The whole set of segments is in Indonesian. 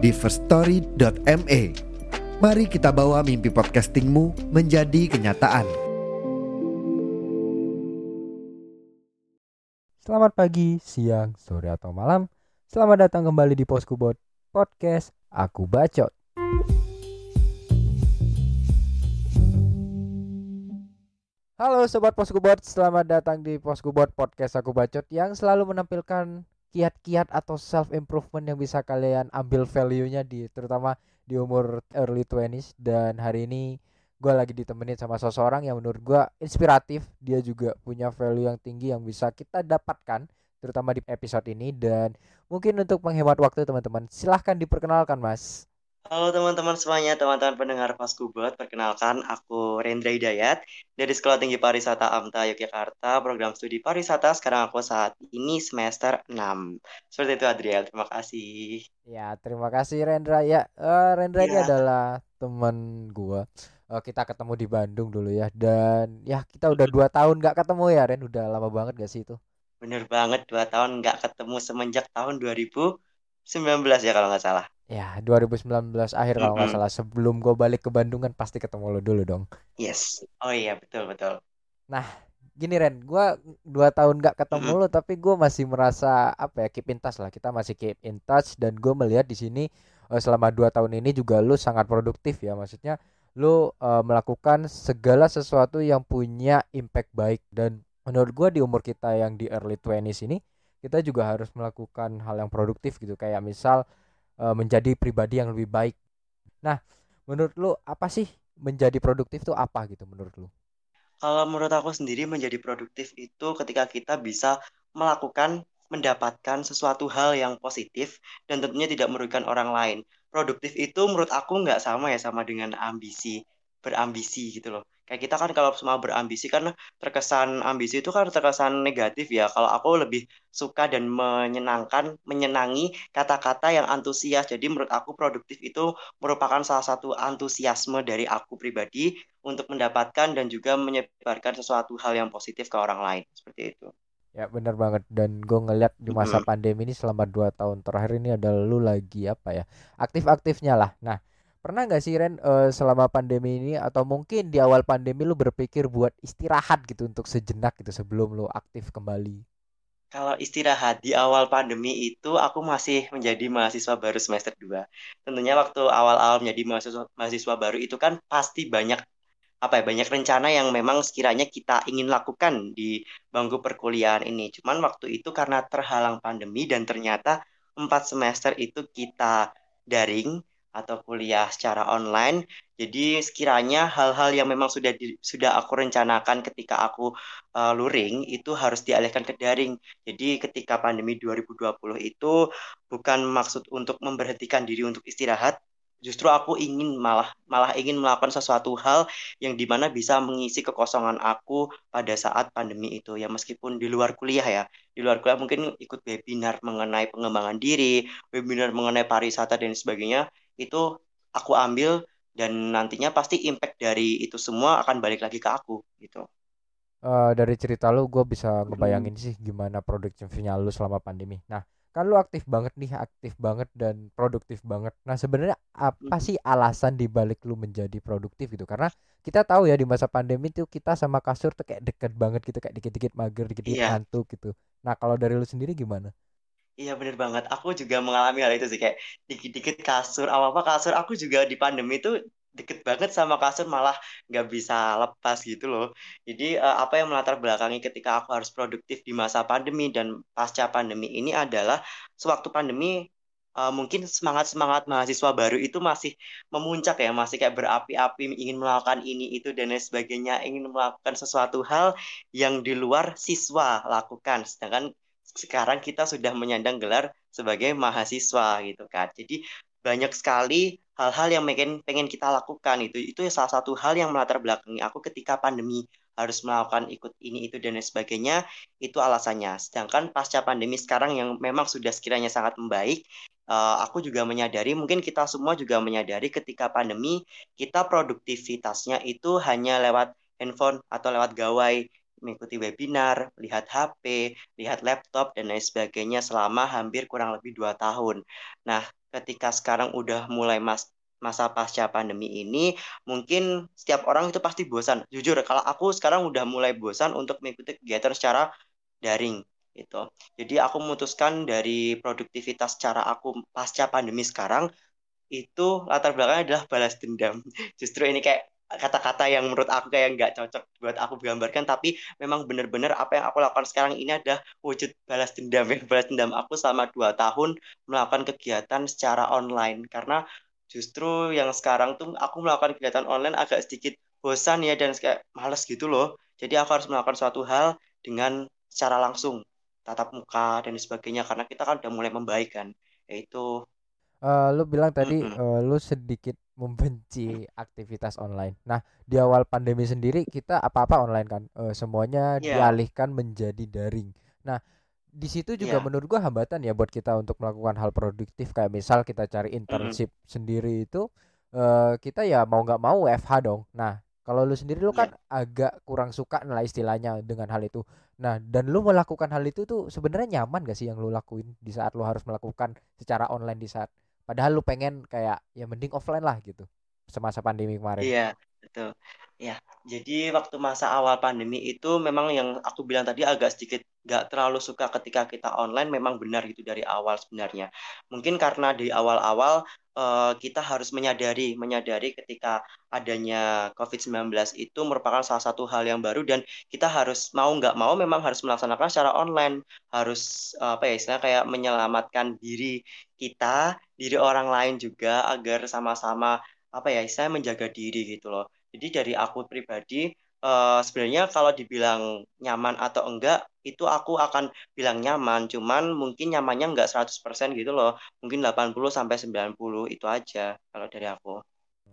di firststory.me. Mari kita bawa mimpi podcastingmu menjadi kenyataan. Selamat pagi, siang, sore atau malam. Selamat datang kembali di Poskubot Podcast Aku Bacot. Halo Sobat Poskubot, selamat datang di Poskubot Podcast Aku Bacot yang selalu menampilkan kiat-kiat atau self improvement yang bisa kalian ambil value-nya di terutama di umur early 20s dan hari ini gue lagi ditemenin sama seseorang yang menurut gue inspiratif. Dia juga punya value yang tinggi yang bisa kita dapatkan terutama di episode ini. Dan mungkin untuk menghemat waktu teman-teman silahkan diperkenalkan mas Halo teman-teman semuanya, teman-teman pendengar Paskubot. Perkenalkan, aku Rendra Hidayat dari Sekolah Tinggi Pariwisata AMTA Yogyakarta, program studi pariwisata. Sekarang aku saat ini semester 6. Seperti itu Adriel, terima kasih. Ya, terima kasih Rendra. Ya, uh, Rendra ini Ya. adalah teman gua. Uh, kita ketemu di Bandung dulu ya dan ya kita udah dua tahun nggak ketemu ya Ren. Udah lama banget gak sih itu? Bener banget, dua tahun nggak ketemu semenjak tahun 2019 ya kalau nggak salah. Ya, 2019 akhir kalau nggak salah. Sebelum gue balik ke Bandung kan pasti ketemu lo dulu dong. Yes. Oh iya, betul-betul. Gini Ren, gua dua tahun nggak ketemu lo, tapi gue masih merasa apa ya keep in touch lah. Kita masih keep in touch dan gue melihat di sini eh, selama dua tahun ini juga lo sangat produktif ya. Maksudnya lo eh, melakukan segala sesuatu yang punya impact baik dan menurut gue di umur kita yang di early 20s ini kita juga harus melakukan hal yang produktif gitu. Kayak misal eh, menjadi pribadi yang lebih baik. Nah, menurut lo apa sih menjadi produktif tuh apa gitu menurut lo? Kalau menurut aku sendiri menjadi produktif itu ketika kita bisa melakukan, mendapatkan sesuatu hal yang positif dan tentunya tidak merugikan orang lain. Produktif itu menurut aku nggak sama ya sama dengan ambisi, berambisi gitu loh. Kayak kita kan kalau semua berambisi kan terkesan ambisi itu kan terkesan negatif ya. Kalau aku lebih suka dan menyenangkan, menyenangi kata-kata yang antusias. Jadi menurut aku produktif itu merupakan salah satu antusiasme dari aku pribadi untuk mendapatkan dan juga menyebarkan sesuatu hal yang positif ke orang lain seperti itu. Ya bener banget dan gue ngeliat di masa pandemi ini selama dua tahun terakhir ini adalah lu lagi apa ya aktif-aktifnya lah. Nah pernah nggak sih Ren eh, selama pandemi ini atau mungkin di awal pandemi lu berpikir buat istirahat gitu untuk sejenak gitu sebelum lu aktif kembali? Kalau istirahat di awal pandemi itu aku masih menjadi mahasiswa baru semester 2. Tentunya waktu awal-awal menjadi mahasiswa, mahasiswa baru itu kan pasti banyak apa ya banyak rencana yang memang sekiranya kita ingin lakukan di bangku perkuliahan ini. Cuman waktu itu karena terhalang pandemi dan ternyata empat semester itu kita daring atau kuliah secara online. Jadi sekiranya hal-hal yang memang sudah di- sudah aku rencanakan ketika aku uh, luring itu harus dialihkan ke daring. Jadi ketika pandemi 2020 itu bukan maksud untuk memberhentikan diri untuk istirahat, justru aku ingin malah malah ingin melakukan sesuatu hal yang di mana bisa mengisi kekosongan aku pada saat pandemi itu ya meskipun di luar kuliah ya di luar kuliah mungkin ikut webinar mengenai pengembangan diri webinar mengenai pariwisata dan sebagainya itu aku ambil dan nantinya pasti impact dari itu semua akan balik lagi ke aku gitu Eh, dari cerita lu gue bisa ngebayangin sih gimana produktifnya lu selama pandemi. Nah, kan lu aktif banget nih, aktif banget dan produktif banget. Nah, sebenarnya apa sih alasan dibalik lu menjadi produktif gitu? Karena kita tahu ya di masa pandemi tuh kita sama kasur tuh kayak deket banget gitu, kayak dikit-dikit mager, dikit-dikit Iya, ngantuk gitu. Nah, kalau dari lu sendiri gimana? Iya bener banget. Aku juga mengalami hal itu sih kayak dikit-dikit kasur, apa-apa kasur. Aku juga di pandemi itu deket banget sama kasur malah nggak bisa lepas gitu loh. Jadi eh, apa yang melatar belakangi ketika aku harus produktif di masa pandemi dan pasca pandemi ini adalah sewaktu pandemi eh, mungkin semangat-semangat mahasiswa baru itu masih memuncak ya, masih kayak berapi-api ingin melakukan ini itu dan lain sebagainya, ingin melakukan sesuatu hal yang di luar siswa lakukan. Sedangkan sekarang kita sudah menyandang gelar sebagai mahasiswa gitu kan. Jadi banyak sekali hal-hal yang pengen pengen kita lakukan itu itu salah satu hal yang melatar belakangi aku ketika pandemi harus melakukan ikut ini itu dan lain sebagainya itu alasannya sedangkan pasca pandemi sekarang yang memang sudah sekiranya sangat membaik uh, aku juga menyadari mungkin kita semua juga menyadari ketika pandemi kita produktivitasnya itu hanya lewat handphone atau lewat gawai mengikuti webinar, lihat HP, lihat laptop, dan lain sebagainya selama hampir kurang lebih dua tahun. Nah, ketika sekarang udah mulai mas masa pasca pandemi ini mungkin setiap orang itu pasti bosan. Jujur kalau aku sekarang udah mulai bosan untuk mengikuti kegiatan secara daring itu jadi aku memutuskan dari produktivitas cara aku pasca pandemi sekarang itu latar belakangnya adalah balas dendam. Justru ini kayak kata-kata yang menurut aku kayak nggak cocok buat aku gambarkan tapi memang benar-benar apa yang aku lakukan sekarang ini adalah wujud balas dendam. Ya balas dendam aku selama dua tahun melakukan kegiatan secara online. Karena justru yang sekarang tuh aku melakukan kegiatan online agak sedikit bosan ya dan kayak males gitu loh. Jadi aku harus melakukan suatu hal dengan secara langsung tatap muka dan sebagainya karena kita kan udah mulai membaik kan. Yaitu uh, lu bilang tadi mm -hmm. uh, lu sedikit membenci aktivitas online. Nah, di awal pandemi sendiri kita apa-apa online kan, uh, semuanya yeah. dialihkan menjadi daring. Nah, di situ juga yeah. menurut gua hambatan ya buat kita untuk melakukan hal produktif kayak misal kita cari internship mm -hmm. sendiri itu uh, kita ya mau nggak mau FH dong. Nah, kalau lu sendiri lu yeah. kan agak kurang suka lah istilahnya dengan hal itu. Nah, dan lu melakukan hal itu tuh sebenarnya nyaman gak sih yang lu lakuin di saat lu harus melakukan secara online di saat padahal lu pengen kayak ya mending offline lah gitu semasa pandemi kemarin. Iya betul. Ya jadi waktu masa awal pandemi itu memang yang aku bilang tadi agak sedikit gak terlalu suka ketika kita online memang benar gitu dari awal sebenarnya. Mungkin karena di awal-awal uh, kita harus menyadari menyadari ketika adanya COVID-19 itu merupakan salah satu hal yang baru dan kita harus mau nggak mau memang harus melaksanakan secara online. Harus apa ya istilahnya kayak menyelamatkan diri kita diri orang lain juga agar sama-sama apa ya saya menjaga diri gitu loh jadi dari aku pribadi uh, sebenarnya kalau dibilang nyaman atau enggak itu aku akan bilang nyaman cuman mungkin nyamannya enggak 100% gitu loh mungkin 80 sampai 90 itu aja kalau dari aku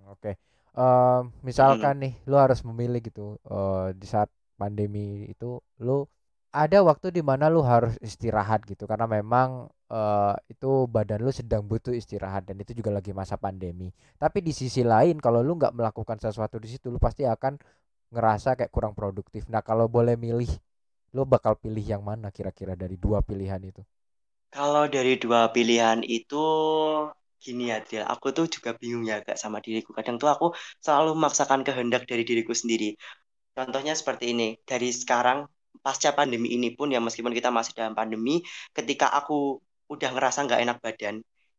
oke okay. uh, misalkan hmm. nih lu harus memilih gitu uh, di saat pandemi itu lu ada waktu di mana lu harus istirahat gitu karena memang uh, itu badan lu sedang butuh istirahat dan itu juga lagi masa pandemi. Tapi di sisi lain kalau lu nggak melakukan sesuatu di situ lu pasti akan ngerasa kayak kurang produktif. Nah, kalau boleh milih lu bakal pilih yang mana kira-kira dari dua pilihan itu? Kalau dari dua pilihan itu gini ya, Adriel, aku tuh juga bingung ya kak sama diriku. Kadang tuh aku selalu memaksakan kehendak dari diriku sendiri. Contohnya seperti ini, dari sekarang pasca pandemi ini pun ya meskipun kita masih dalam pandemi ketika aku udah ngerasa nggak enak badan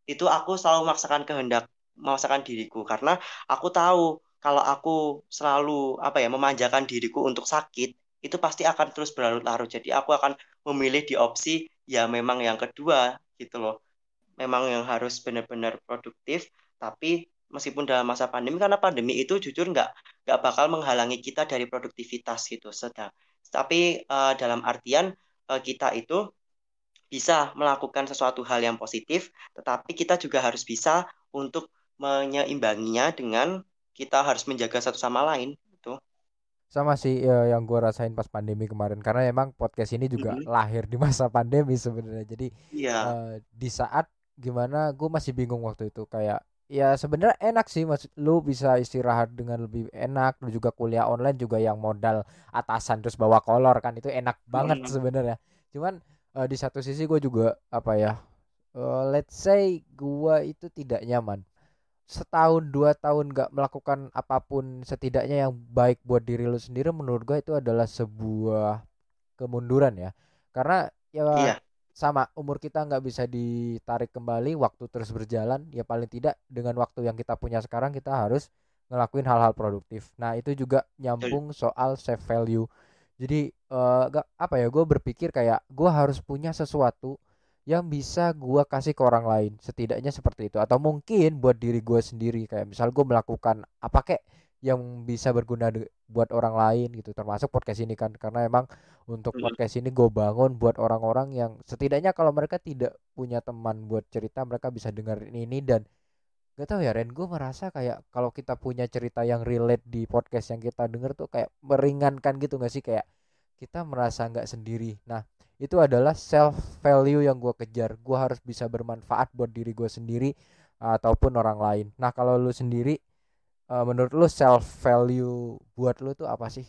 itu aku selalu memaksakan kehendak memaksakan diriku. Karena aku tahu kalau aku selalu apa ya memanjakan diriku untuk sakit itu pasti akan terus berlarut-larut. Jadi aku akan memilih di opsi ya memang yang kedua gitu loh. Memang yang harus benar-benar produktif tapi meskipun dalam masa pandemi karena pandemi itu jujur nggak nggak bakal menghalangi kita dari produktivitas gitu. Sedang tapi uh, dalam artian uh, kita itu bisa melakukan sesuatu hal yang positif, tetapi kita juga harus bisa untuk menyeimbanginya dengan kita harus menjaga satu sama lain itu. Sama sih ya, yang gue rasain pas pandemi kemarin karena emang podcast ini juga mm -hmm. lahir di masa pandemi sebenarnya. Jadi yeah. uh, di saat gimana gue masih bingung waktu itu kayak ya sebenarnya enak sih mas. Lu bisa istirahat dengan lebih enak. Lu juga kuliah online juga yang modal atasan terus bawa kolor kan. Itu enak banget hmm. sebenarnya. Cuman uh, di satu sisi gue juga apa ya uh, let's say gue itu tidak nyaman. Setahun dua tahun gak melakukan apa pun setidaknya yang baik buat diri lu sendiri menurut gue itu adalah sebuah kemunduran ya. Karena ya iya sama umur kita nggak bisa ditarik kembali waktu terus berjalan ya paling tidak dengan waktu yang kita punya sekarang kita harus ngelakuin hal-hal produktif. Nah itu juga nyambung soal save value. Jadi uh, gak apa ya gue berpikir kayak gue harus punya sesuatu yang bisa gue kasih ke orang lain setidaknya seperti itu. Atau mungkin buat diri gue sendiri kayak misal gue melakukan apa kek yang bisa berguna buat orang lain gitu. Termasuk podcast ini kan karena emang untuk hmm. podcast ini gue bangun buat orang-orang yang setidaknya kalau mereka tidak punya teman buat cerita mereka bisa dengerin ini dan gak tahu ya Ren gue merasa kayak kalau kita punya cerita yang relate di podcast yang kita denger tuh kayak meringankan gitu gak sih? Kayak kita merasa nggak sendiri. Nah itu adalah self value yang gue kejar. Gue harus bisa bermanfaat buat diri gue sendiri ataupun orang lain. Nah kalau lu sendiri uh, menurut lu self value buat lu tuh apa sih?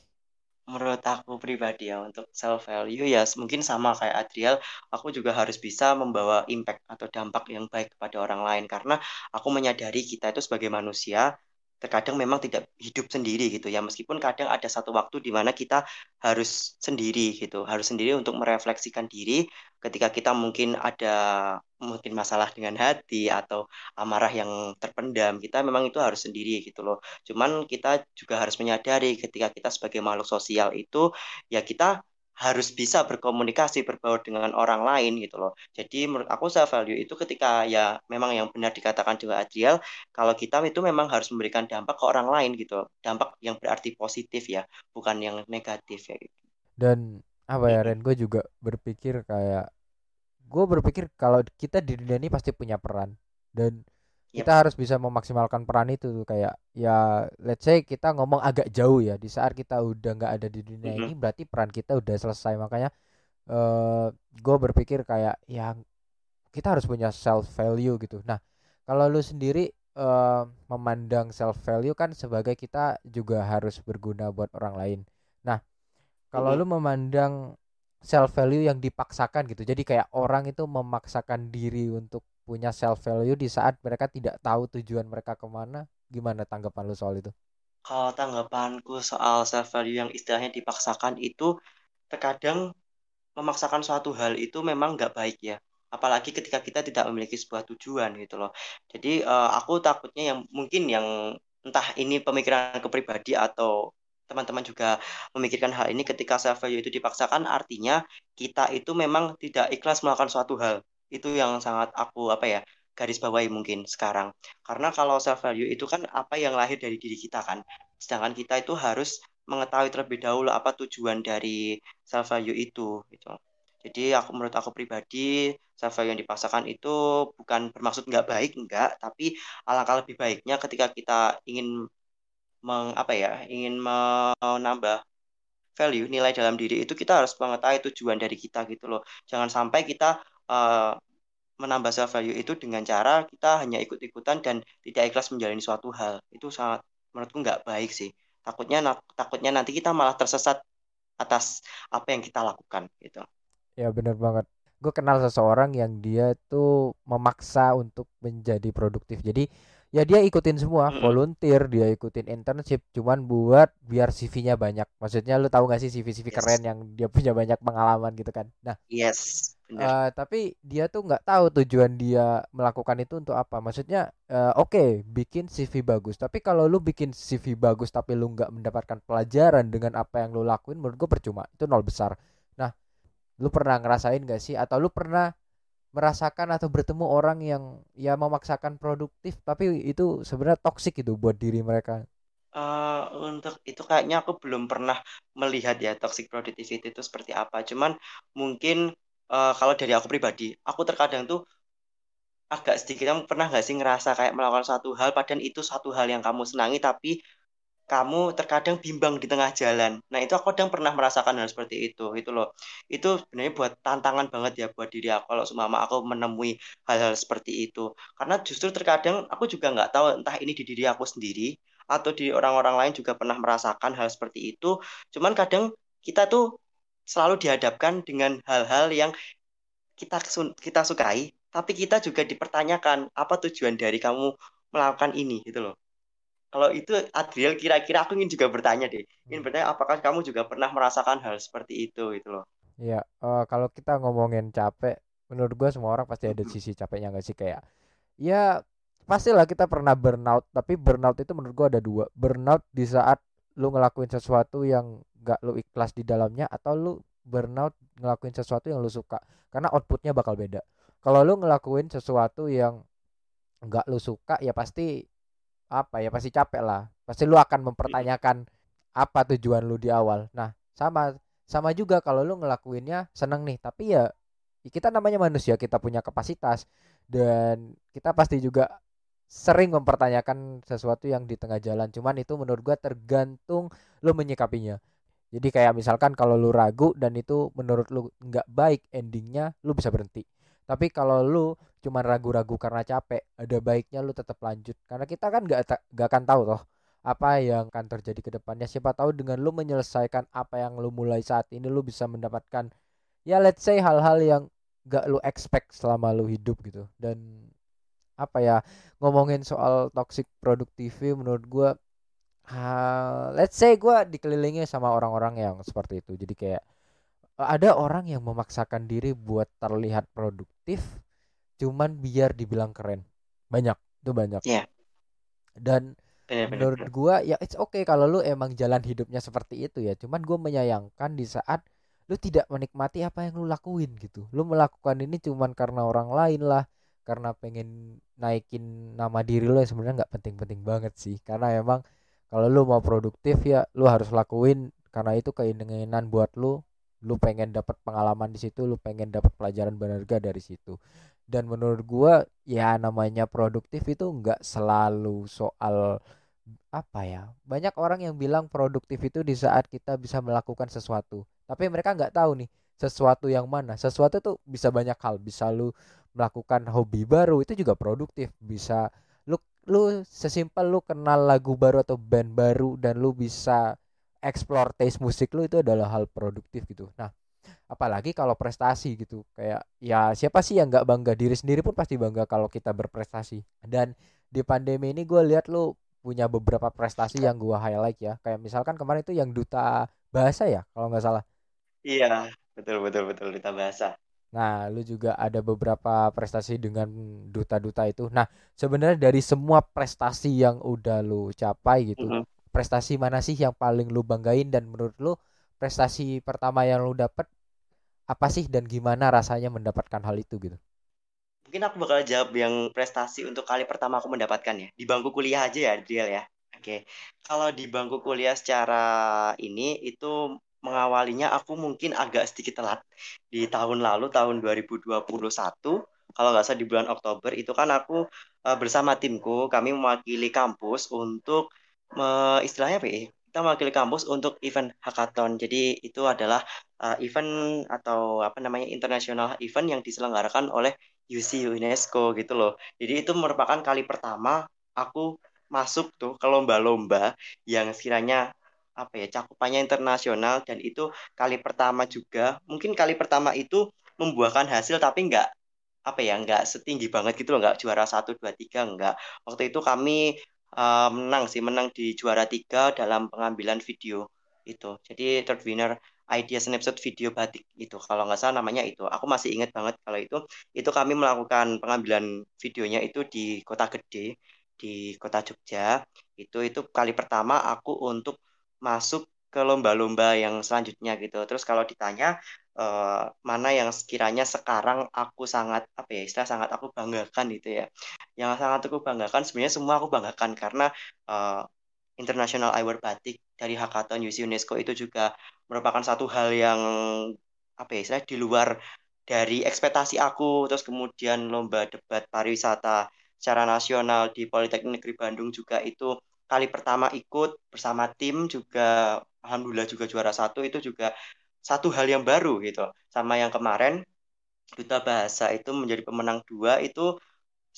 Menurut aku pribadi ya untuk self value ya mungkin sama kayak Adriel aku juga harus bisa membawa impact atau dampak yang baik kepada orang lain. Karena aku menyadari kita itu sebagai manusia terkadang memang tidak hidup sendiri gitu ya. Meskipun kadang ada satu waktu di mana kita harus sendiri gitu harus sendiri untuk merefleksikan diri ketika kita mungkin ada mungkin masalah dengan hati atau amarah yang terpendam kita memang itu harus sendiri gitu loh. Cuman kita juga harus menyadari ketika kita sebagai makhluk sosial itu ya kita harus bisa berkomunikasi berbaur dengan orang lain gitu loh. Jadi menurut aku self value itu ketika ya memang yang benar dikatakan juga Adriel kalau kita itu memang harus memberikan dampak ke orang lain gitu. Dampak yang berarti positif ya, bukan yang negatif ya gitu. Dan apa ya Ren gue juga berpikir kayak gue berpikir kalau kita di dunia ini pasti punya peran dan Yep. kita harus bisa memaksimalkan peran itu tuh kayak ya let's say kita ngomong agak jauh ya di saat kita udah nggak ada di dunia mm -hmm. ini berarti peran kita udah selesai makanya uh, eh, gue berpikir kayak ya kita harus punya self value gitu nah kalau lu sendiri uh, memandang self value kan sebagai kita juga harus berguna buat orang lain nah kalau mm -hmm. lu memandang self value yang dipaksakan gitu jadi kayak orang itu memaksakan diri untuk punya self value di saat mereka tidak tahu tujuan mereka ke mana gimana tanggapan lu soal itu? Kalau tanggapanku soal self value yang istilahnya dipaksakan itu terkadang memaksakan suatu hal itu memang nggak baik ya. Apalagi ketika kita tidak memiliki sebuah tujuan gitu loh. Jadi uh, aku takutnya yang mungkin yang entah ini pemikiran kepribadi atau teman-teman juga memikirkan hal ini ketika self value itu dipaksakan artinya kita itu memang tidak ikhlas melakukan suatu hal itu yang sangat aku apa ya garis bawahi mungkin sekarang. Karena kalau self value itu kan apa yang lahir dari diri kita kan. Sedangkan kita itu harus mengetahui terlebih dahulu apa tujuan dari self value itu gitu. Jadi aku menurut aku pribadi self value yang dipaksakan itu bukan bermaksud nggak baik enggak tapi alangkah lebih baiknya ketika kita ingin meng, apa ya ingin menambah value nilai dalam diri itu kita harus mengetahui tujuan dari kita gitu loh. Jangan sampai kita uh, menambah self value itu dengan cara kita hanya ikut-ikutan dan tidak ikhlas menjalani suatu hal. Itu sangat menurutku nggak baik sih. Takutnya takutnya nanti kita malah tersesat atas apa yang kita lakukan gitu. Ya benar banget. Gue kenal seseorang yang dia tuh memaksa untuk menjadi produktif. Jadi ya dia ikutin semua mm-hmm. volunteer dia ikutin internship cuman buat biar CV-nya banyak. Maksudnya lu tahu gak sih CV-CV yes. keren yang dia punya banyak pengalaman gitu kan? Nah yes uh, tapi dia tuh nggak tahu tujuan dia melakukan itu untuk apa. Maksudnya uh, oke okay, bikin CV bagus. Tapi kalau lu bikin CV bagus tapi lu nggak mendapatkan pelajaran dengan apa yang lu lakuin menurut gue percuma. Itu nol besar. Nah lu pernah ngerasain gak sih? Atau lu pernah merasakan atau bertemu orang yang ya memaksakan produktif tapi itu sebenarnya toksik itu buat diri mereka? Uh, untuk itu kayaknya aku belum pernah melihat ya toxic productivity itu seperti apa. Cuman mungkin uh, kalau dari aku pribadi aku terkadang tuh agak sedikit kamu pernah nggak sih ngerasa kayak melakukan satu hal padahal itu satu hal yang kamu senangi tapi kamu terkadang bimbang di tengah jalan. Nah, itu aku kadang pernah merasakan hal seperti itu. Itu loh. Itu sebenarnya buat tantangan banget ya buat diri aku kalau seumpama aku menemui hal-hal seperti itu. Karena justru terkadang aku juga nggak tahu entah ini di diri aku sendiri atau di orang-orang lain juga pernah merasakan hal seperti itu. Cuman kadang kita tuh selalu dihadapkan dengan hal-hal yang kita kita sukai, tapi kita juga dipertanyakan apa tujuan dari kamu melakukan ini gitu loh. Kalau itu Adriel kira-kira aku ingin juga bertanya deh. Ingin bertanya apakah kamu juga pernah merasakan hal seperti itu gitu loh? Iya, uh, kalau kita ngomongin capek, menurut gue semua orang pasti ada sisi capeknya gak sih? Kayak, ya pastilah kita pernah burnout, tapi burnout itu menurut gue ada dua, burnout di saat lu ngelakuin sesuatu yang gak lu ikhlas di dalamnya, atau lu burnout ngelakuin sesuatu yang lu suka, karena outputnya bakal beda. Kalau lu ngelakuin sesuatu yang gak lu suka, ya pasti apa ya pasti capek lah. Pasti lu akan mempertanyakan apa tujuan lu di awal. Nah sama sama juga kalau lu ngelakuinnya seneng nih. Tapi ya, ya kita namanya manusia kita punya kapasitas. Dan kita pasti juga sering mempertanyakan sesuatu yang di tengah jalan. Cuman itu menurut gua tergantung lu menyikapinya jadi kayak misalkan kalau lu ragu dan itu menurut lu nggak baik endingnya lu bisa berhenti. Tapi kalau lu cuman ragu-ragu karena capek ada baiknya lu tetap lanjut. Karena kita kan nggak nggak akan tahu toh apa yang akan terjadi ke depannya. Siapa tahu dengan lu menyelesaikan apa yang lu mulai saat ini lu bisa mendapatkan ya let's say hal-hal yang gak lu expect selama lu hidup gitu. Dan apa ya ngomongin soal toxic productivity menurut gue uh, let's say gue dikelilingi sama orang-orang yang seperti itu. Jadi kayak ada orang yang memaksakan diri buat terlihat produktif cuman biar dibilang keren. Banyak itu banyak. Yeah. dan bener, menurut gue ya it's okay kalau lu emang jalan hidupnya seperti itu ya. Cuman gue menyayangkan di saat lu tidak menikmati apa yang lu lakuin gitu. Lu melakukan ini cuman karena orang lain lah karena pengen naikin nama diri lo yang sebenarnya nggak penting-penting banget sih. Karena emang kalau lu mau produktif ya lu harus lakuin. Karena itu keinginan buat lu. Lu pengen dapat pengalaman di situ lu pengen dapat pelajaran berharga dari situ. Dan menurut gua ya namanya produktif itu nggak selalu soal apa ya banyak orang yang bilang produktif itu di saat kita bisa melakukan sesuatu. Tapi mereka nggak tahu nih sesuatu yang mana. Sesuatu tuh bisa banyak hal. Bisa lu melakukan hobi baru itu juga produktif. Bisa lu sesimpel lu kenal lagu baru atau band baru dan lu bisa explore taste musik lu itu adalah hal produktif gitu. Nah apalagi kalau prestasi gitu. Kayak ya siapa sih yang nggak bangga? Diri sendiri pun pasti bangga kalau kita berprestasi. Dan di pandemi ini gue lihat lu punya beberapa prestasi yang gue highlight ya. Kayak misalkan kemarin itu yang duta bahasa ya kalau nggak salah. Iya betul betul betul. Duta bahasa Nah, lu juga ada beberapa prestasi dengan duta-duta itu. Nah, sebenarnya dari semua prestasi yang udah lu capai gitu, mm -hmm. prestasi mana sih yang paling lu banggain dan menurut lu prestasi pertama yang lu dapet apa sih dan gimana rasanya mendapatkan hal itu gitu? Mungkin aku bakal jawab yang prestasi untuk kali pertama aku mendapatkan ya. Di bangku kuliah aja ya, Driel ya. Oke. Kalau di bangku kuliah secara ini itu mengawalinya aku mungkin agak sedikit telat. Di tahun lalu tahun 2021 kalau nggak salah di bulan Oktober itu kan aku uh, bersama timku kami mewakili kampus untuk uh, istilahnya apa ya? Kita mewakili kampus untuk event hackathon. Jadi itu adalah uh, event atau apa namanya internasional event yang diselenggarakan oleh UC UNESCO gitu loh. Jadi itu merupakan kali pertama aku masuk tuh ke lomba-lomba yang sekiranya apa ya cakupannya internasional dan itu kali pertama juga. Mungkin kali pertama itu membuahkan hasil tapi nggak apa ya nggak setinggi banget gitu loh nggak juara satu dua tiga nggak. Waktu itu kami uh, menang sih menang di juara tiga dalam pengambilan video itu. Jadi third winner idea snapshot video batik itu kalau nggak salah namanya itu. Aku masih ingat banget kalau itu. Itu kami melakukan pengambilan videonya itu di kota gede di kota Jogja. Itu itu kali pertama aku untuk masuk ke lomba-lomba yang selanjutnya gitu. Terus kalau ditanya uh, mana yang sekiranya sekarang aku sangat apa ya istilah sangat aku banggakan gitu ya. Yang sangat aku banggakan sebenarnya semua aku banggakan karena uh, International Eyewear Batik dari Hackathon UC UNESCO itu juga merupakan satu hal yang apa ya istilah di luar dari ekspektasi aku. Terus kemudian lomba debat pariwisata secara nasional di Politeknik Negeri Bandung juga itu kali pertama ikut bersama tim juga alhamdulillah juga juara satu itu juga satu hal yang baru gitu. Sama yang kemarin duta bahasa itu menjadi pemenang dua itu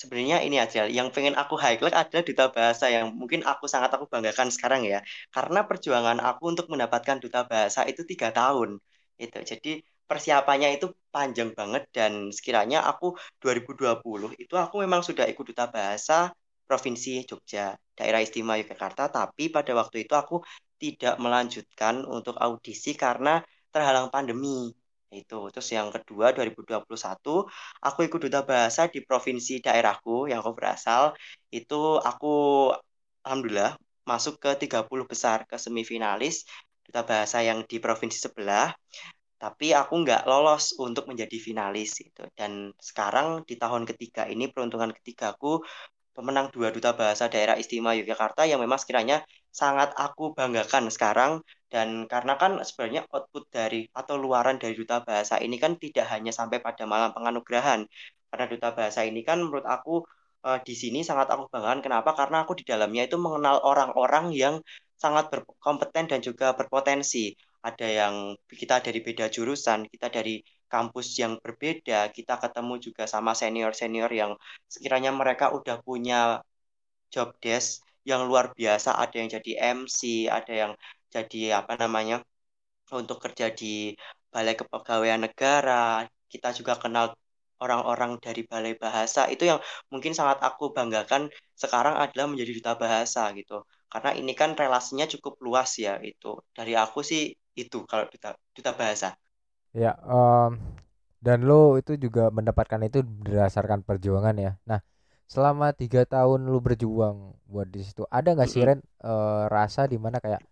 sebenarnya ini aja yang pengen aku highlight adalah duta bahasa yang mungkin aku sangat aku banggakan sekarang ya. Karena perjuangan aku untuk mendapatkan duta bahasa itu tiga tahun itu jadi persiapannya itu panjang banget dan sekiranya aku 2020 itu aku memang sudah ikut duta bahasa Provinsi Jogja, daerah istimewa Yogyakarta, tapi pada waktu itu aku tidak melanjutkan untuk audisi karena terhalang pandemi. Itu. Terus yang kedua 2021 aku ikut duta bahasa di provinsi daerahku yang aku berasal. Itu aku alhamdulillah masuk ke 30 besar ke semifinalis duta bahasa yang di provinsi sebelah tapi aku nggak lolos untuk menjadi finalis itu dan sekarang di tahun ketiga ini peruntungan ketigaku pemenang dua duta bahasa daerah istimewa Yogyakarta yang memang sekiranya sangat aku banggakan sekarang dan karena kan sebenarnya output dari atau luaran dari duta bahasa ini kan tidak hanya sampai pada malam penganugerahan karena duta bahasa ini kan menurut aku uh, di sini sangat aku banggakan. Kenapa? Karena aku di dalamnya itu mengenal orang-orang yang sangat berkompeten dan juga berpotensi. Ada yang kita dari beda jurusan, kita dari kampus yang berbeda, kita ketemu juga sama senior-senior yang sekiranya mereka udah punya job desk yang luar biasa, ada yang jadi MC, ada yang jadi apa namanya untuk kerja di Balai Kepegawaian Negara. Kita juga kenal orang-orang dari balai bahasa itu yang mungkin sangat aku banggakan sekarang adalah menjadi duta bahasa gitu karena ini kan relasinya cukup luas ya itu dari aku sih itu kalau duta duta bahasa ya um, dan lo itu juga mendapatkan itu berdasarkan perjuangan ya. Nah selama tiga tahun lu berjuang buat di situ ada nggak sih Ren uh, rasa di mana kayak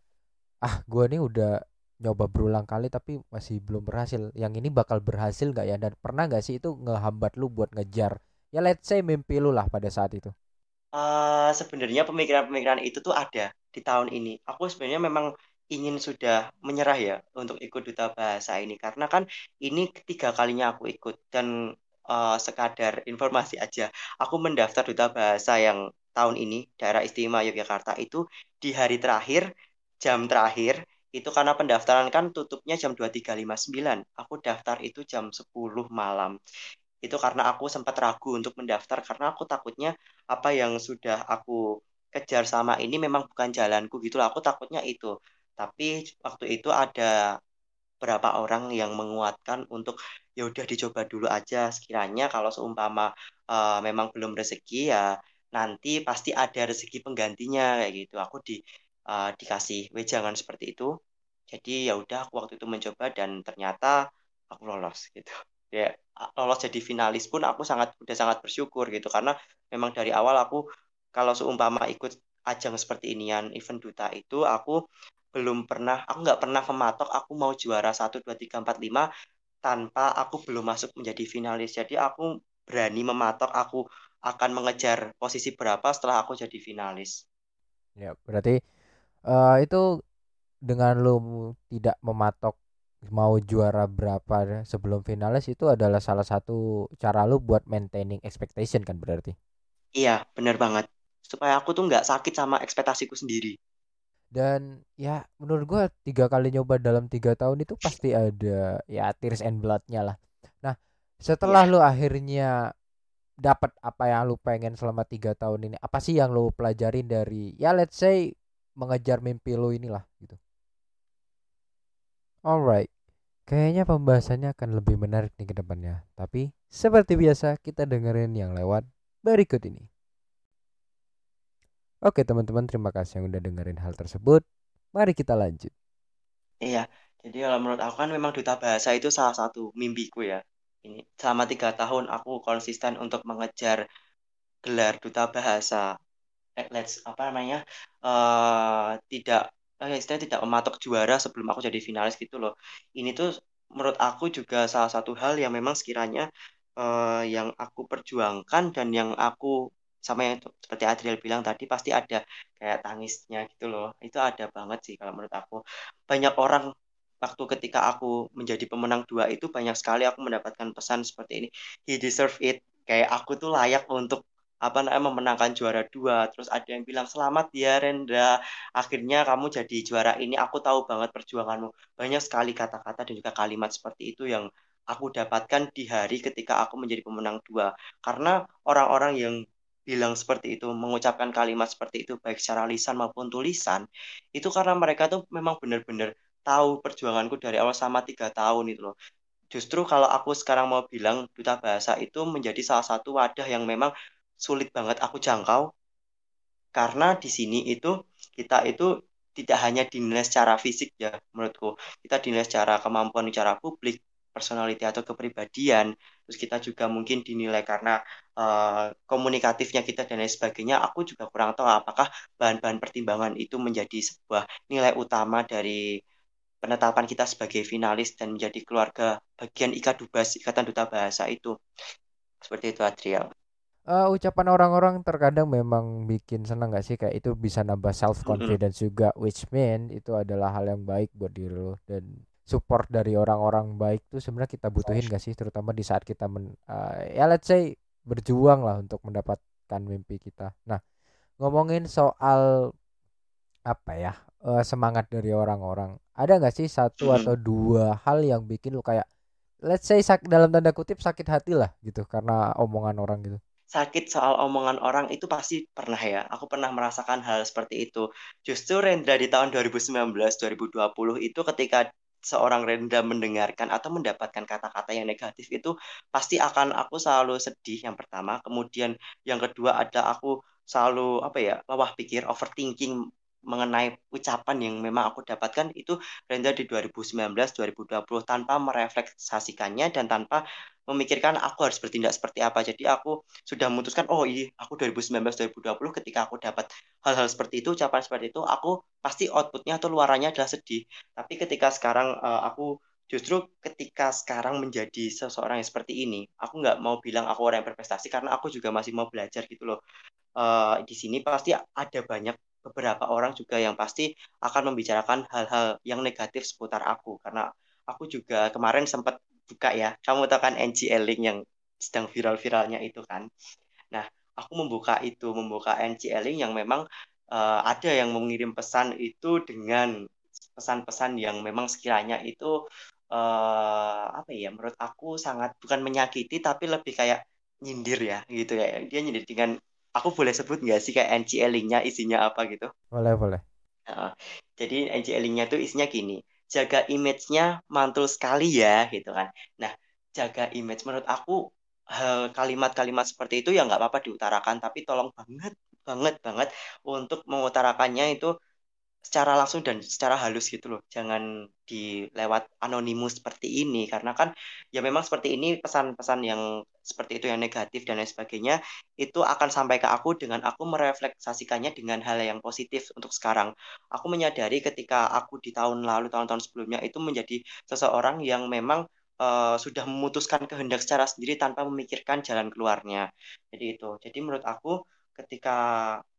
ah gue nih udah nyoba berulang kali tapi masih belum berhasil. Yang ini bakal berhasil gak ya? Dan pernah gak sih itu ngehambat lu buat ngejar? Ya let's say mimpi lu lah pada saat itu. Uh, sebenarnya pemikiran-pemikiran itu tuh ada di tahun ini. Aku sebenarnya memang ingin sudah menyerah ya untuk ikut duta bahasa ini karena kan ini ketiga kalinya aku ikut dan uh, sekadar informasi aja aku mendaftar duta bahasa yang tahun ini daerah istimewa Yogyakarta itu di hari terakhir jam terakhir itu karena pendaftaran kan tutupnya jam 23.59. Aku daftar itu jam 10 malam. Itu karena aku sempat ragu untuk mendaftar karena aku takutnya apa yang sudah aku kejar sama ini memang bukan jalanku gitu lah. Aku takutnya itu. Tapi waktu itu ada beberapa orang yang menguatkan untuk ya udah dicoba dulu aja. Sekiranya kalau seumpama uh, memang belum rezeki ya nanti pasti ada rezeki penggantinya kayak gitu. Aku di uh, dikasih wejangan seperti itu. Jadi ya udah aku waktu itu mencoba dan ternyata aku lolos gitu. Ya lolos jadi finalis pun aku sangat udah sangat bersyukur gitu. Karena memang dari awal aku kalau seumpama ikut ajang seperti inian event duta itu aku belum pernah aku nggak pernah mematok aku mau juara satu dua tiga empat lima tanpa aku belum masuk menjadi finalis. Jadi aku berani mematok aku akan mengejar posisi berapa setelah aku jadi finalis. Ya berarti uh, itu dengan lu tidak mematok mau juara berapa sebelum finalis itu adalah salah satu cara lu buat maintaining expectation kan berarti? Iya bener banget. Supaya aku tuh nggak sakit sama ekspektasiku sendiri dan ya menurut gua tiga kali nyoba dalam tiga tahun itu pasti ada ya tears and bloodnya lah nah setelah yeah. lu akhirnya dapat apa yang lu pengen selama tiga tahun ini apa sih yang lu pelajarin dari ya let's say mengejar mimpi lo inilah gitu. Alright, kayaknya pembahasannya akan lebih menarik nih ke depannya. Tapi seperti biasa kita dengerin yang lewat berikut ini. Oke teman-teman terima kasih yang udah dengerin hal tersebut. Mari kita lanjut. Iya, jadi kalau menurut aku kan memang duta bahasa itu salah satu mimpiku ya. Ini selama tiga tahun aku konsisten untuk mengejar gelar duta bahasa Eh, let's apa namanya uh, tidak uh, istilahnya tidak mematok juara sebelum aku jadi finalis gitu loh ini tuh menurut aku juga salah satu hal yang memang sekiranya uh, yang aku perjuangkan dan yang aku sama yang seperti Adriel bilang tadi pasti ada kayak tangisnya gitu loh. Itu ada banget sih kalau menurut aku. Banyak orang waktu ketika aku menjadi pemenang dua itu banyak sekali aku mendapatkan pesan seperti ini. He deserve it. Kayak aku tuh layak untuk apa namanya memenangkan juara dua. Terus ada yang bilang selamat ya Rendra. Akhirnya kamu jadi juara ini. Aku tahu banget perjuanganmu. Banyak sekali kata-kata dan juga kalimat seperti itu yang aku dapatkan di hari ketika aku menjadi pemenang dua. Karena orang-orang yang bilang seperti itu mengucapkan kalimat seperti itu baik secara lisan maupun tulisan itu karena mereka tuh memang benar-benar tahu perjuanganku dari awal sama tiga tahun itu loh. Justru kalau aku sekarang mau bilang duta bahasa itu menjadi salah satu wadah yang memang sulit banget aku jangkau. Karena di sini itu kita itu tidak hanya dinilai secara fisik ya menurutku. Kita dinilai secara kemampuan bicara publik personality atau kepribadian. Terus kita juga mungkin dinilai karena uh, komunikatifnya kita dan lain sebagainya aku juga kurang tahu apakah bahan-bahan pertimbangan itu menjadi sebuah nilai utama dari penetapan kita sebagai finalis dan menjadi keluarga bagian ikadubas ikatan duta bahasa itu. Seperti itu Adriel. Uh, ucapan orang-orang terkadang memang bikin senang gak sih? Kayak itu bisa nambah self confidence mm -hmm. juga which mean itu adalah hal yang baik buat diri lo. Dan support dari orang-orang baik tuh sebenarnya kita butuhin gak sih? Terutama di saat kita men, uh, ya let's say berjuang lah untuk mendapat mendapatkan mimpi kita. Nah, ngomongin soal apa ya uh, semangat dari orang-orang, ada nggak sih satu atau dua hal yang bikin lu kayak let's say sak dalam tanda kutip sakit hati lah gitu karena omongan orang gitu sakit soal omongan orang itu pasti pernah ya. Aku pernah merasakan hal seperti itu. Justru Rendra di tahun 2019-2020 itu ketika seorang Rendra mendengarkan atau mendapatkan kata-kata yang negatif itu pasti akan aku selalu sedih yang pertama. Kemudian yang kedua ada aku selalu apa ya, lawah pikir, overthinking mengenai ucapan yang memang aku dapatkan itu render di 2019-2020 tanpa merefleksasikannya dan tanpa memikirkan aku harus bertindak seperti apa. Jadi aku sudah memutuskan, oh iya, aku 2019-2020 ketika aku dapat hal-hal seperti itu, ucapan seperti itu, aku pasti outputnya atau luarannya adalah sedih. Tapi ketika sekarang uh, aku justru ketika sekarang menjadi seseorang yang seperti ini, aku nggak mau bilang aku orang yang berprestasi karena aku juga masih mau belajar gitu loh. Uh, di sini pasti ada banyak beberapa orang juga yang pasti akan membicarakan hal-hal yang negatif seputar aku. Karena aku juga kemarin sempat buka ya kamu tahu kan NGL link yang sedang viral-viralnya itu kan? Nah aku membuka itu membuka NGL link yang memang uh, ada yang mengirim pesan itu dengan pesan-pesan yang memang sekiranya itu uh, apa ya menurut aku sangat bukan menyakiti tapi lebih kayak nyindir ya gitu ya. Dia nyindir dengan aku boleh sebut nggak sih kayak NCL link-nya isinya apa gitu? Boleh, boleh. Uh, jadi NCL link-nya tuh isinya gini, jaga image-nya mantul sekali ya gitu kan. Nah, jaga image menurut aku kalimat-kalimat seperti itu ya nggak apa-apa diutarakan, tapi tolong banget, banget, banget untuk mengutarakannya itu secara langsung dan secara halus gitu loh. Jangan dilewat anonimus seperti ini. Karena kan ya memang seperti ini pesan-pesan yang seperti itu yang negatif dan lain sebagainya itu akan sampai ke aku dengan aku merefleksasikannya dengan hal yang positif untuk sekarang. Aku menyadari ketika aku di tahun lalu tahun-tahun sebelumnya itu menjadi seseorang yang memang uh, sudah memutuskan kehendak secara sendiri tanpa memikirkan jalan keluarnya. Jadi itu. Jadi menurut aku ketika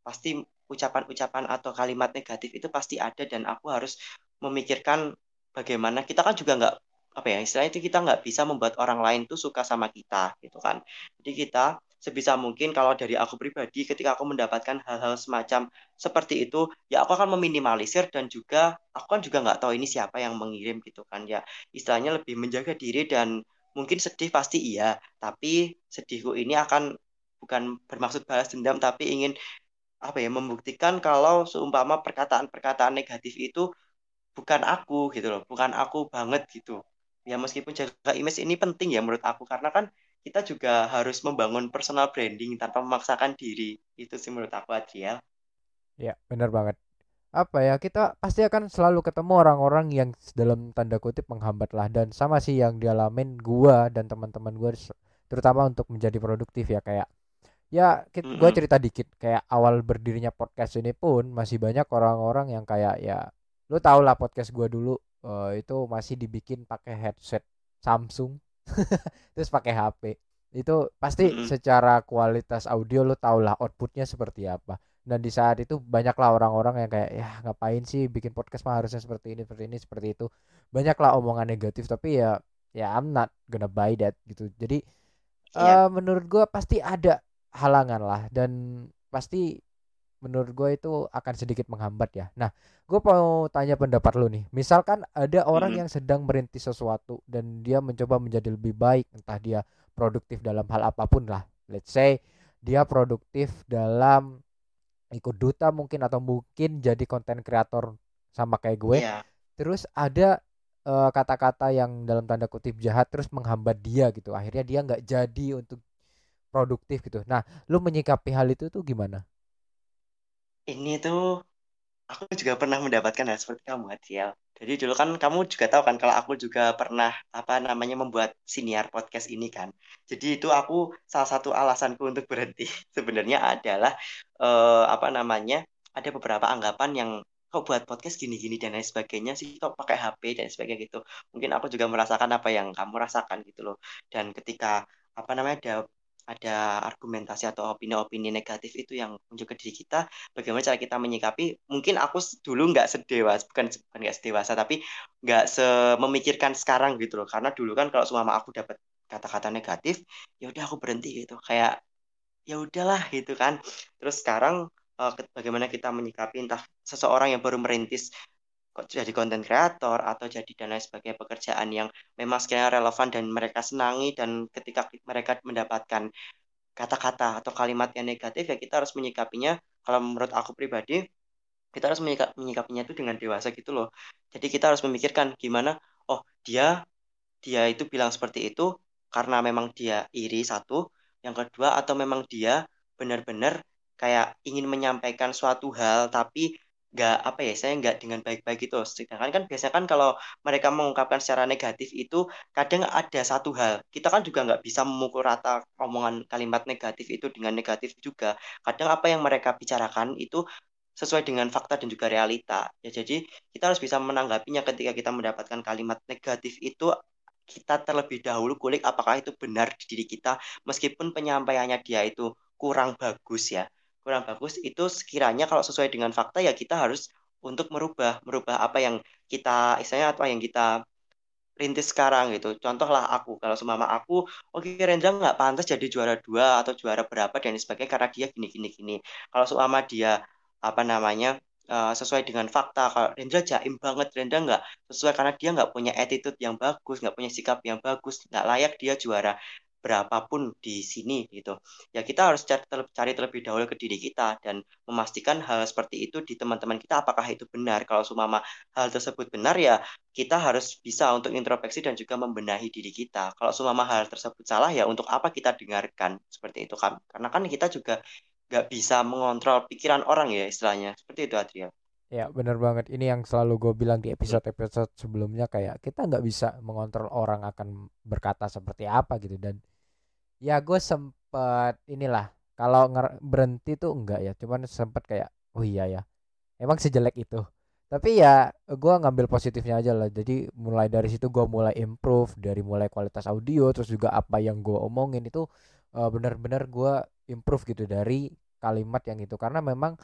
pasti ucapan-ucapan atau kalimat negatif itu pasti ada dan aku harus memikirkan bagaimana. Kita kan juga nggak apa ya istilahnya itu kita nggak bisa membuat orang lain tuh suka sama kita gitu kan. Jadi kita sebisa mungkin kalau dari aku pribadi ketika aku mendapatkan hal-hal semacam seperti itu ya aku akan meminimalisir dan juga aku kan juga nggak tahu ini siapa yang mengirim gitu kan. Ya istilahnya lebih menjaga diri dan mungkin sedih pasti iya tapi sedihku ini akan bukan bermaksud balas dendam tapi ingin apa ya membuktikan kalau seumpama perkataan-perkataan negatif itu bukan aku gitu loh, bukan aku banget gitu. Ya meskipun jaga image ini penting ya menurut aku karena kan kita juga harus membangun personal branding tanpa memaksakan diri. Itu sih menurut aku Adriel. Ya, benar banget. Apa ya, kita pasti akan selalu ketemu orang-orang yang dalam tanda kutip menghambat lah dan sama sih yang dialamin gua dan teman-teman gua terutama untuk menjadi produktif ya kayak ya kita, mm -hmm. gue cerita dikit kayak awal berdirinya podcast ini pun masih banyak orang-orang yang kayak ya lu tau lah podcast gue dulu uh, itu masih dibikin pakai headset Samsung terus pakai HP itu pasti mm -hmm. secara kualitas audio lu tau lah outputnya seperti apa dan di saat itu banyaklah orang-orang yang kayak ya ngapain sih bikin podcast mah harusnya seperti ini seperti ini seperti itu banyaklah omongan negatif tapi ya ya I'm not gonna buy that gitu jadi yeah. uh, menurut gue pasti ada halangan lah dan pasti menurut gue itu akan sedikit menghambat ya. Nah, gue mau tanya pendapat lu nih. Misalkan ada orang hmm. yang sedang merintis sesuatu dan dia mencoba menjadi lebih baik, entah dia produktif dalam hal apa pun lah. Let's say dia produktif dalam ikut duta mungkin atau mungkin jadi konten kreator sama kayak gue. Yeah. Terus ada eh, kata-kata uh, yang dalam tanda kutip jahat terus menghambat dia gitu. Akhirnya dia nggak jadi untuk produktif gitu. Nah, lu menyikapi hal itu tuh gimana? Ini tuh aku juga pernah mendapatkan hal seperti kamu, Adriel. Jadi dulu kan kamu juga tahu kan kalau aku juga pernah apa namanya membuat siniar podcast ini kan. Jadi itu aku salah satu alasanku untuk berhenti sebenarnya adalah eh, apa namanya ada beberapa anggapan yang kok buat podcast gini-gini dan lain sebagainya sih kok pakai HP dan sebagainya gitu. Mungkin aku juga merasakan apa yang kamu rasakan gitu loh. Dan ketika apa namanya ada ada argumentasi atau opini-opini negatif itu yang muncul ke diri kita, bagaimana cara kita menyikapi? Mungkin aku dulu nggak sedewas, bukan bukan nggak sedewasa, tapi nggak sememikirkan sekarang gitu loh. Karena dulu kan kalau semua aku dapat kata-kata negatif, ya udah aku berhenti gitu. Kayak ya udahlah gitu kan terus sekarang uh, bagaimana kita menyikapi entah seseorang yang baru merintis jadi konten kreator atau jadi dan lain sebagainya pekerjaan yang memang sekiranya relevan dan mereka senangi dan ketika mereka mendapatkan kata-kata atau kalimat yang negatif ya kita harus menyikapinya. Kalau menurut aku pribadi kita harus menyikap, menyikapinya itu dengan dewasa gitu loh. Jadi kita harus memikirkan gimana oh dia dia itu bilang seperti itu karena memang dia iri satu. Yang kedua atau memang dia benar-benar kayak ingin menyampaikan suatu hal tapi nggak apa ya saya nggak dengan baik-baik itu sedangkan kan biasanya kan kalau mereka mengungkapkan secara negatif itu kadang ada satu hal. Kita kan juga nggak bisa memukul rata omongan kalimat negatif itu dengan negatif juga. Kadang apa yang mereka bicarakan itu sesuai dengan fakta dan juga realita. Ya jadi kita harus bisa menanggapinya ketika kita mendapatkan kalimat negatif itu kita terlebih dahulu kulik apakah itu benar di diri kita meskipun penyampaiannya dia itu kurang bagus ya kurang bagus itu sekiranya kalau sesuai dengan fakta ya kita harus untuk merubah merubah apa yang kita istilahnya apa yang kita rintis sekarang gitu. Contohlah aku, kalau semama aku, oke okay, Rendra nggak pantas jadi juara dua atau juara berapa dan sebagainya karena dia gini gini gini. Kalau semama dia apa namanya uh, sesuai dengan fakta, kalau Rendra jaim banget, Rendra nggak sesuai karena dia nggak punya attitude yang bagus, nggak punya sikap yang bagus, nggak layak dia juara berapapun di sini gitu. Ya kita harus cari, cari terlebih dahulu ke diri kita dan memastikan hal seperti itu di teman-teman kita apakah itu benar. Kalau sumama hal tersebut benar ya kita harus bisa untuk introspeksi dan juga membenahi diri kita. Kalau sumama hal tersebut salah ya untuk apa kita dengarkan seperti itu kan? Karena kan kita juga nggak bisa mengontrol pikiran orang ya istilahnya. Seperti itu Adrian. Ya bener banget ini yang selalu gue bilang di episode-episode sebelumnya kayak kita nggak bisa mengontrol orang akan berkata seperti apa gitu dan ya gue sempet inilah kalau berhenti tuh enggak ya cuman sempet kayak oh iya ya emang sejelek itu. Tapi ya gue ngambil positifnya aja lah jadi mulai dari situ gue mulai improve dari mulai kualitas audio terus juga apa yang gue omongin itu uh, benar-benar gue improve gitu dari kalimat yang itu. Karena memang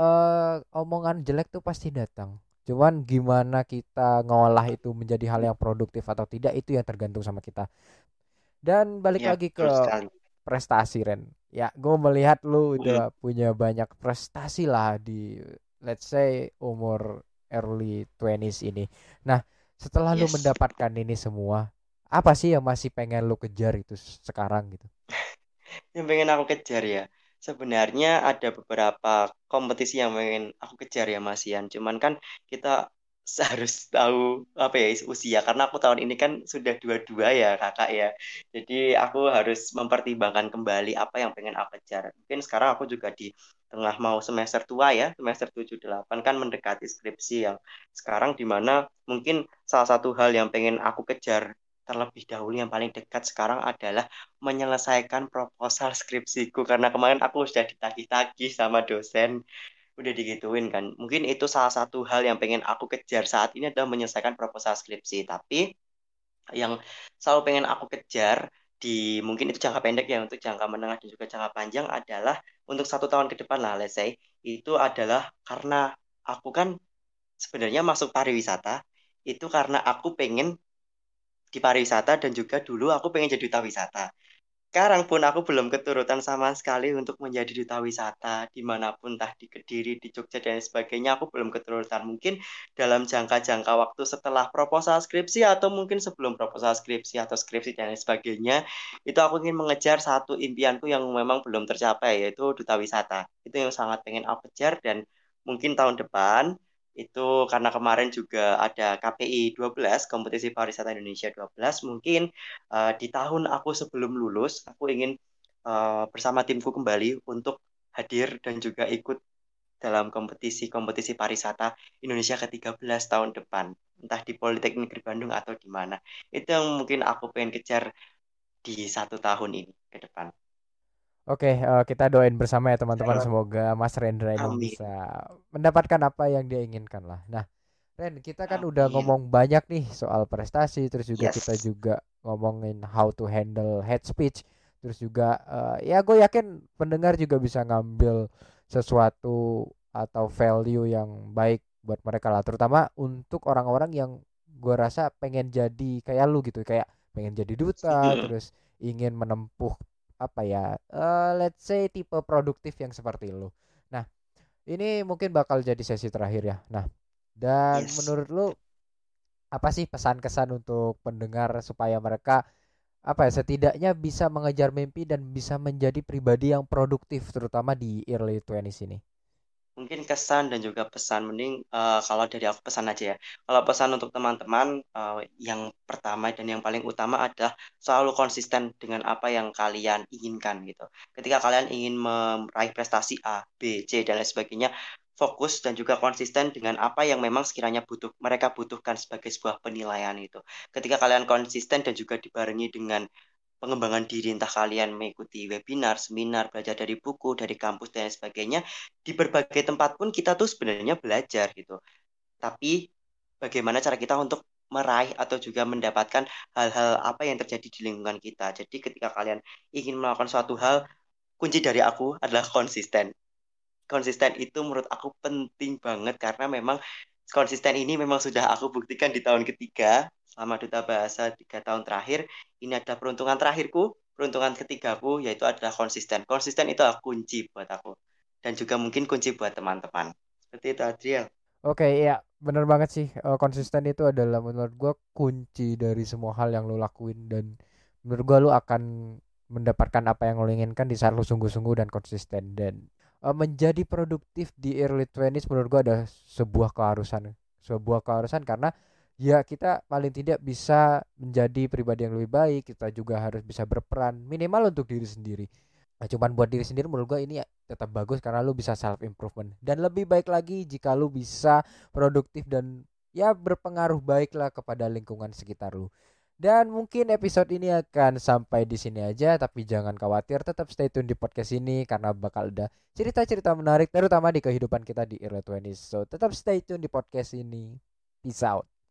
uh, omongan jelek tuh pasti datang. Cuman gimana kita ngolah itu menjadi hal yang produktif atau tidak itu yang tergantung sama kita dan balik ya, lagi ke prestasi Ren. Ya, gue melihat lu udah hmm. punya banyak prestasi lah di let's say umur early 20s ini. Nah, setelah yes. lu mendapatkan ini semua, apa sih yang masih pengen lu kejar itu sekarang gitu? yang pengen aku kejar ya. Sebenarnya ada beberapa kompetisi yang pengen aku kejar ya Mas Ian. Cuman kan kita harus tahu apa ya usia. Karena aku tahun ini kan sudah dua-dua ya kakak ya. Jadi aku harus mempertimbangkan kembali apa yang pengen aku kejar. Mungkin sekarang aku juga di tengah mau semester tua ya semester 7 8 kan mendekati skripsi yang sekarang di mana mungkin salah satu hal yang pengen aku kejar terlebih dahulu yang paling dekat sekarang adalah menyelesaikan proposal skripsiku. Karena kemarin aku sudah ditagih-tagih sama dosen udah digituin kan. Mungkin itu salah satu hal yang pengen aku kejar saat ini adalah menyelesaikan proposal skripsi. Tapi yang selalu pengen aku kejar di mungkin itu jangka pendek ya untuk jangka menengah dan juga jangka panjang adalah untuk satu tahun ke depan lah let's say itu adalah karena aku kan sebenarnya masuk pariwisata itu karena aku pengen di pariwisata dan juga dulu aku pengen jadi duta wisata sekarang pun aku belum keturutan sama sekali untuk menjadi duta wisata di mana pun, entah di Kediri, di Jogja, dan sebagainya, aku belum keturutan. Mungkin dalam jangka-jangka waktu setelah proposal skripsi atau mungkin sebelum proposal skripsi atau skripsi dan sebagainya, itu aku ingin mengejar satu impianku yang memang belum tercapai, yaitu duta wisata. Itu yang sangat pengen aku kejar dan mungkin tahun depan itu karena kemarin juga ada KPI 12 kompetisi pariwisata Indonesia 12 mungkin uh, di tahun aku sebelum lulus aku ingin uh, bersama timku kembali untuk hadir dan juga ikut dalam kompetisi-kompetisi pariwisata Indonesia ke-13 tahun depan entah di Politeknik Negeri Bandung atau di mana. Itu yang mungkin aku pengen kejar di satu tahun ini ke depan Oke, uh, kita doain bersama ya teman-teman. Semoga Mas Rendra ini Amin. bisa mendapatkan apa yang dia inginkan lah. Nah, Ren, kita kan Amin. udah ngomong banyak nih soal prestasi, terus juga yes. kita juga ngomongin how to handle head speech, terus juga uh, ya gue yakin pendengar juga bisa ngambil sesuatu atau value yang baik buat mereka lah, terutama untuk orang-orang yang gue rasa pengen jadi kayak lu gitu, kayak pengen jadi duta, terus ingin menempuh apa ya uh, let's say tipe produktif yang seperti lu. Nah ini mungkin bakal jadi sesi terakhir ya. Nah dan yes. menurut lu apa sih pesan kesan untuk pendengar supaya mereka apa ya setidaknya bisa mengejar mimpi dan bisa menjadi pribadi yang produktif terutama di early 20 ini mungkin kesan dan juga pesan mending uh, kalau dari aku pesan aja ya. Kalau pesan untuk teman-teman uh, yang pertama dan yang paling utama adalah selalu konsisten dengan apa yang kalian inginkan gitu. Ketika kalian ingin meraih prestasi A B C dan lain sebagainya fokus dan juga konsisten dengan apa yang memang sekiranya butuh mereka butuhkan sebagai sebuah penilaian itu ketika kalian konsisten dan juga dibarengi dengan pengembangan diri entah kalian mengikuti webinar, seminar, belajar dari buku, dari kampus dan sebagainya di berbagai tempat pun kita tuh sebenarnya belajar gitu. Tapi bagaimana cara kita untuk meraih atau juga mendapatkan hal-hal apa yang terjadi di lingkungan kita. Jadi ketika kalian ingin melakukan suatu hal, kunci dari aku adalah konsisten. Konsisten itu menurut aku penting banget karena memang konsisten ini memang sudah aku buktikan di tahun ketiga selama duta bahasa tiga tahun terakhir ini adalah peruntungan terakhirku peruntungan ketigaku yaitu adalah konsisten. Konsisten itu kunci buat aku dan juga mungkin kunci buat teman-teman. Seperti itu Adriel oke iya bener banget sih. Eh, konsisten itu adalah menurut gue kunci dari semua hal yang lo lakuin dan menurut gue lo akan mendapatkan apa yang lo inginkan di saat lo sungguh-sungguh dan konsisten. Dan uh, menjadi produktif di early 20s menurut gue ada sebuah keharusan. Sebuah keharusan karena ya kita paling tidak bisa menjadi pribadi yang lebih baik kita juga harus bisa berperan minimal untuk diri sendiri. Nah, cuman buat diri sendiri menurut gue ini ya tetap bagus karena lu bisa self improvement dan lebih baik lagi jika lu bisa produktif dan ya berpengaruh baiklah kepada lingkungan sekitar lu. Dan mungkin episode ini akan sampai di sini aja tapi jangan khawatir tetap stay tune di podcast ini karena bakal ada cerita-cerita menarik terutama di kehidupan kita di early 20s so tetap stay tune di podcast ini. Peace out